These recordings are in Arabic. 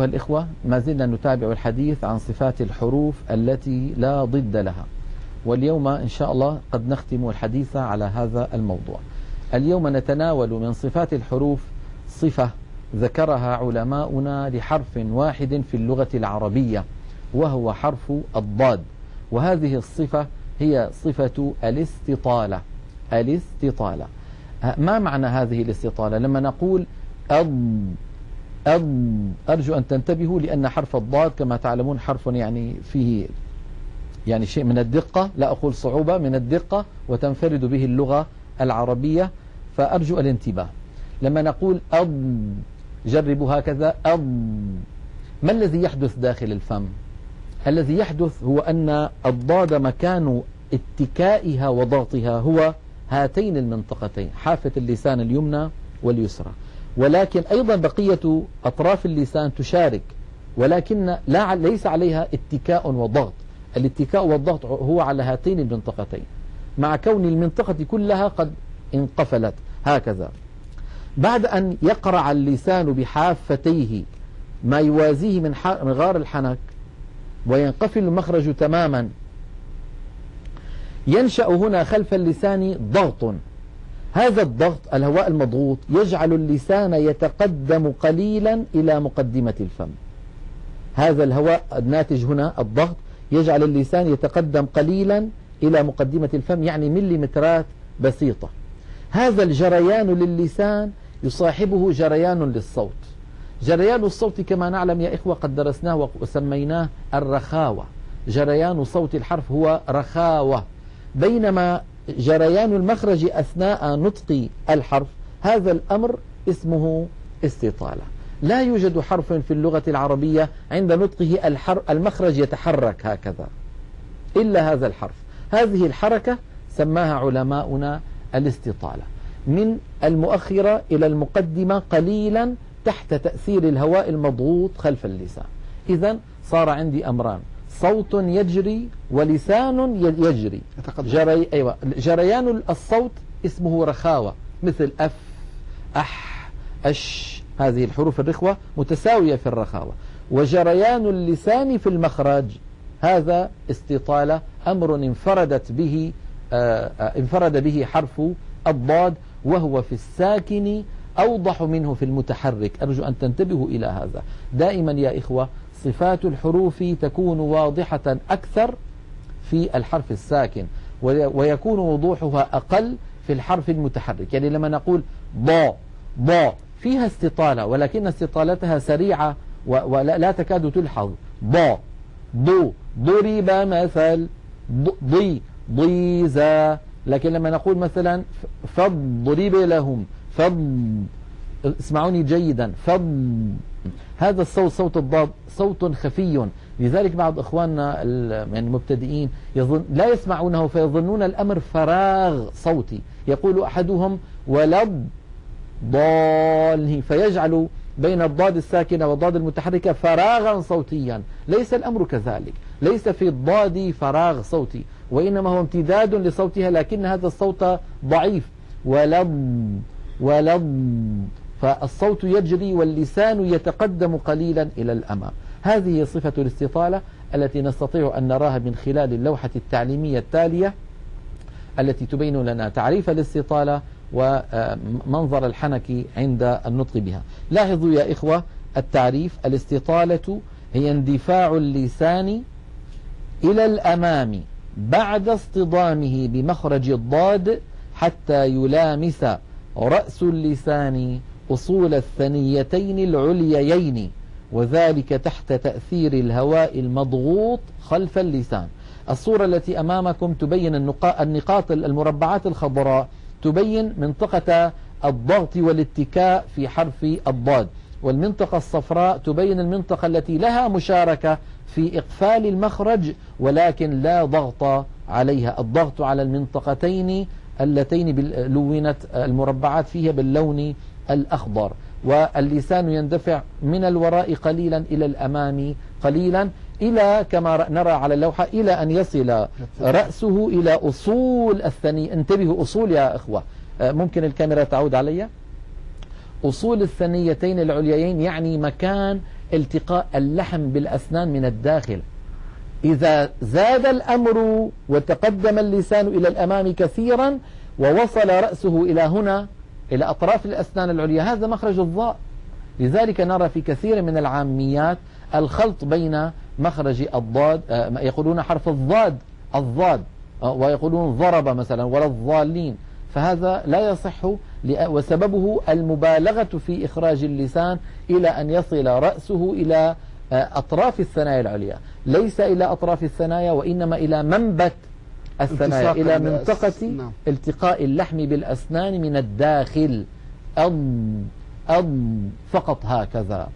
أيها الإخوة ما زلنا نتابع الحديث عن صفات الحروف التي لا ضد لها. واليوم إن شاء الله قد نختم الحديث على هذا الموضوع. اليوم نتناول من صفات الحروف صفة ذكرها علماؤنا لحرف واحد في اللغة العربية وهو حرف الضاد. وهذه الصفة هي صفة الاستطالة. الاستطالة. ما معنى هذه الاستطالة؟ لما نقول أض أض أرجو أن تنتبهوا لأن حرف الضاد كما تعلمون حرف يعني فيه يعني شيء من الدقة. لا أقول صعوبة من الدقة وتنفرد به اللغة العربية. فأرجو الانتباه. لما نقول أض جربوا هكذا. أض ما الذي يحدث داخل الفم؟ الذي يحدث هو أن الضاد مكان اتكائها وضغطها هو هاتين المنطقتين حافة اللسان اليمنى واليسرى. ولكن أيضا بقية أطراف اللسان تشارك ولكن لا ليس عليها اتكاء وضغط. الاتكاء والضغط هو على هاتين المنطقتين. مع كون المنطقة كلها قد انقفلت. هكذا. بعد أن يقرع اللسان بحافتيه ما يوازيه من غار الحنك وينقفل المخرج تماما ينشأ هنا خلف اللسان ضغط. هذا الضغط الهواء المضغوط يجعل اللسان يتقدم قليلا إلى مقدمة الفم. هذا الهواء الناتج هنا الضغط يجعل اللسان يتقدم قليلا إلى مقدمة الفم يعني مليمترات بسيطة. هذا الجريان للسان يصاحبه جريان للصوت. جريان الصوت كما نعلم يا إخوة قد درسناه وسميناه الرخاوة. جريان صوت الحرف هو رخاوة. بينما جريان المخرج أثناء نطق الحرف. هذا الأمر اسمه استطالة. لا يوجد حرف في اللغة العربية عند نطقه المخرج يتحرك هكذا. إلا هذا الحرف. هذه الحركة سماها علماؤنا الاستطالة. من المؤخرة إلى المقدمة قليلا تحت تأثير الهواء المضغوط خلف اللسان. إذا صار عندي أمران. صوت يجري ولسان يجري. جري أيوة. جريان الصوت اسمه رخاوة مثل أف أح أش. هذه الحروف الرخوة متساوية في الرخاوة. وجريان اللسان في المخرج هذا استطالة أمر انفردت به آه، آه، انفرد به حرف الضاد وهو في الساكن أوضح منه في المتحرك. أرجو أن تنتبهوا إلى هذا. دائما يا إخوة صفات الحروف تكون واضحة أكثر في الحرف الساكن ويكون وضوحها أقل في الحرف المتحرك. يعني لما نقول ضا ضا فيها استطالة ولكن استطالتها سريعة ولا تكاد تلحظ. ضا ضو ضرب مثل ضي ضيزا لكن لما نقول مثلا فضرب لهم فض اسمعوني جيدا. فض هذا الصوت صوت الضاد صوت خفي. لذلك بعض إخواننا يعني المبتدئين يظن لا يسمعونه فيظنون الأمر فراغ صوتي. يقول أحدهم ولض ضاله فيجعل بين الضاد الساكنة والضاد المتحركة فراغا صوتيا. ليس الأمر كذلك. ليس في الضاد فراغ صوتي. وإنما هو امتداد لصوتها لكن هذا الصوت ضعيف. ولض ولض فالصوت يجري واللسان يتقدم قليلا إلى الأمام. هذه صفة الاستطالة التي نستطيع أن نراها من خلال اللوحة التعليمية التالية التي تبين لنا تعريف الاستطالة ومنظر الحنك عند النطق بها. لاحظوا يا إخوة التعريف الاستطالة هي اندفاع اللسان إلى الأمام بعد اصطدامه بمخرج الضاد حتى يلامس رأس اللسان أصول الثنيتين العليين وذلك تحت تأثير الهواء المضغوط خلف اللسان. الصورة التي أمامكم تبين النقاط المربعات الخضراء تبين منطقة الضغط والاتكاء في حرف الضاد. والمنطقة الصفراء تبين المنطقة التي لها مشاركة في إقفال المخرج ولكن لا ضغط عليها. الضغط على المنطقتين اللتين لونت المربعات فيها باللون الأخضر. واللسان يندفع من الوراء قليلا إلى الأمام قليلا إلى كما نرى على اللوحة إلى أن يصل رأسه إلى أصول الثني انتبهوا أصول يا إخوة. آه، ممكن الكاميرا تعود علي؟ أصول الثنيتين العليين يعني مكان التقاء اللحم بالأسنان من الداخل. إذا زاد الأمر وتقدم اللسان إلى الأمام كثيرا ووصل رأسه إلى هنا إلى أطراف الأسنان العليا هذا مخرج الضاء. لذلك نرى في كثير من العاميات الخلط بين مخرج الضاد آه، يقولون حرف الضاد الضاد آه، ويقولون ضرب مثلا ولا الضالين. فهذا لا يصح وسببه المبالغة في إخراج اللسان إلى أن يصل رأسه إلى أطراف الثنايا العليا. ليس إلى أطراف الثنايا وإنما إلى منبت الثنايا إلى منطقة نعم. التقاء اللحم بالأسنان من الداخل. أض أض فقط هكذا.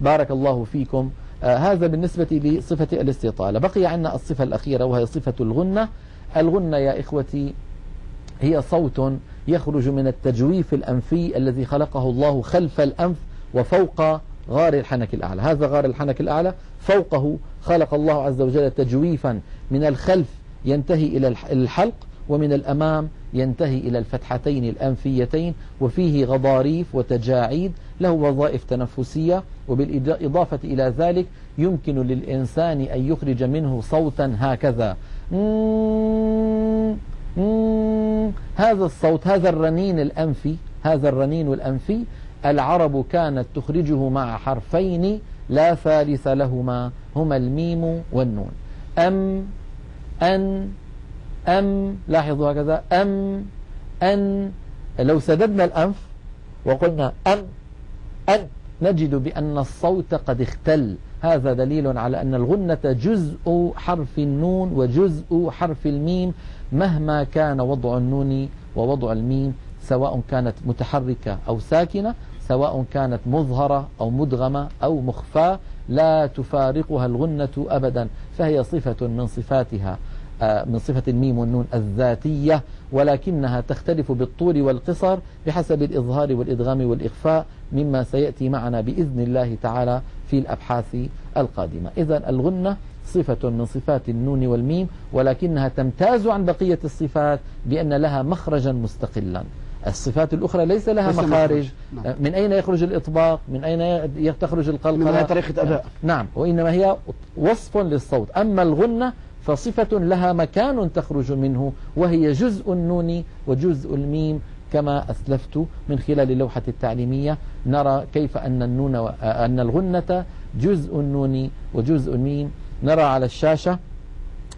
بارك الله فيكم. آه هذا بالنسبة لصفة الاستطالة. بقي عندنا الصفة الأخيرة وهي صفة الغنة. الغنة يا إخوتي هي صوت يخرج من التجويف الأنفي الذي خلقه الله خلف الأنف وفوق غار الحنك الأعلى. هذا غار الحنك الأعلى فوقه خلق الله عز وجل تجويفا من الخلف ينتهي إلى الحلق ومن الأمام ينتهي إلى الفتحتين الأنفيتين وفيه غضاريف وتجاعيد له وظائف تنفسية وبالإضافة إلى ذلك يمكن للإنسان أن يخرج منه صوتا هكذا. هذا الصوت هذا الرنين الأنفي هذا الرنين الأنفي العرب كانت تخرجه مع حرفين لا ثالث لهما هما الميم والنون. أم أن أم لاحظوا هكذا أم أن. لو سددنا الأنف وقلنا أم أن نجد بأن الصوت قد اختل. هذا دليل على أن الغنة جزء حرف النون وجزء حرف الميم مهما كان وضع النون ووضع الميم سواء كانت متحركة أو ساكنة سواء كانت مظهرة أو مدغمة أو مخفاة لا تفارقها الغنة أبدا فهي صفة من صفاتها آه، من صفة الميم والنون الذاتية ولكنها تختلف بالطول والقصر بحسب الإظهار والإدغام والإخفاء مما سيأتي معنا بإذن الله تعالى في الأبحاث القادمة. إذا الغنة صفة من صفات النون والميم ولكنها تمتاز عن بقية الصفات بأن لها مخرجا مستقلا. الصفات الأخرى ليس لها ليس مخارج. نعم. آه، من أين يخرج الإطباق؟ من أين تخرج القلقلة؟ من طريقة أداء. نعم. وإنما هي وصف للصوت. أما الغنة فصفة لها مكان تخرج منه وهي جزء النون وجزء الميم كما أسلفت من خلال اللوحة التعليمية. نرى كيف أن النون أن الغنة جزء النون وجزء الميم. نرى على الشاشة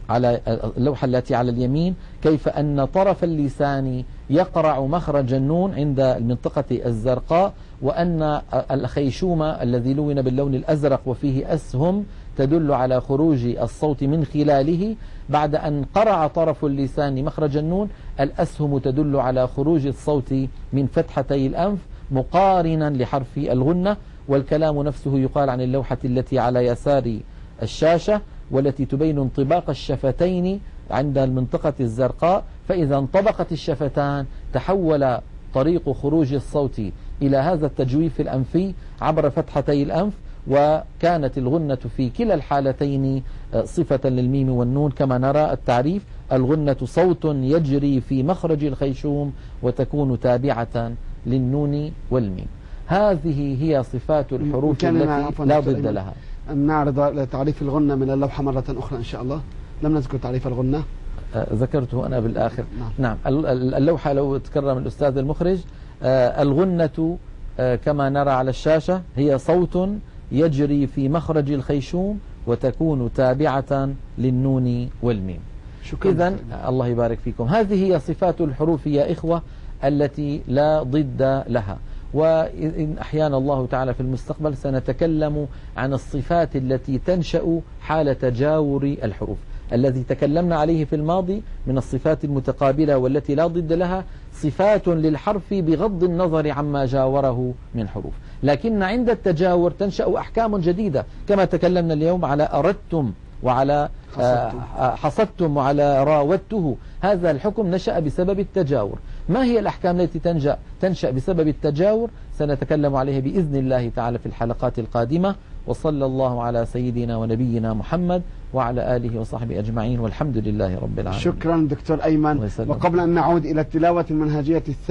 على اللوحة التي على اليمين كيف أن طرف اللسان يقرع مخرج النون عند المنطقة الزرقاء وأن الخيشوم الذي لون باللون الأزرق وفيه أسهم تدل على خروج الصوت من خلاله. بعد أن قرع طرف اللسان مخرج النون الأسهم تدل على خروج الصوت من فتحتي الأنف مقارنا لحرف الغنة. والكلام نفسه يقال عن اللوحة التي على يسار الشاشة والتي تبين انطباق الشفتين عند المنطقة الزرقاء فإذا انطبقت الشفتان تحول طريق خروج الصوت إلى هذا التجويف الأنفي عبر فتحتي الأنف وكانت الغنة في كلا الحالتين آه، صفة للميم والنون. كما نرى التعريف الغنة صوت يجري في مخرج الخيشوم وتكون تابعة للنون والميم. هذه هي صفات الحروف التي لا ضد لها. نعرض تعريف الغنة من اللوحة مرة أخرى إن شاء الله. لم نذكر تعريف الغنة. آه، ذكرته أنا بالآخر. نعم, نعم. اللوحة لو تكرم الأستاذ المخرج آه، الغنة كما نرى على الشاشة هي صوت يجري في مخرج الخيشوم وتكون تابعة للنون والميم. إذا الله يبارك فيكم. هذه هي صفات الحروف يا إخوة التي لا ضد لها. وإن أحيانا الله تعالى في المستقبل سنتكلم عن الصفات التي تنشأ حال تجاور الحروف. الذي تكلمنا عليه في الماضي من الصفات المتقابلة والتي لا ضد لها صفات للحرف بغض النظر عما جاوره من حروف. لكن عند التجاور تنشأ أحكام جديدة كما تكلمنا اليوم على أردتم وعلى آه، حصدتم. وعلى راودته. هذا الحكم نشأ بسبب التجاور. ما هي الأحكام التي تنشأ, تنشأ بسبب التجاور سنتكلم عليها بإذن الله تعالى في الحلقات القادمة. وصلى الله على سيدنا ونبينا محمد وعلى آله وصحبه أجمعين والحمد لله رب العالمين. شكرا دكتور أيمن. وقبل أن نعود إلى التلاوة المنهجية الثانية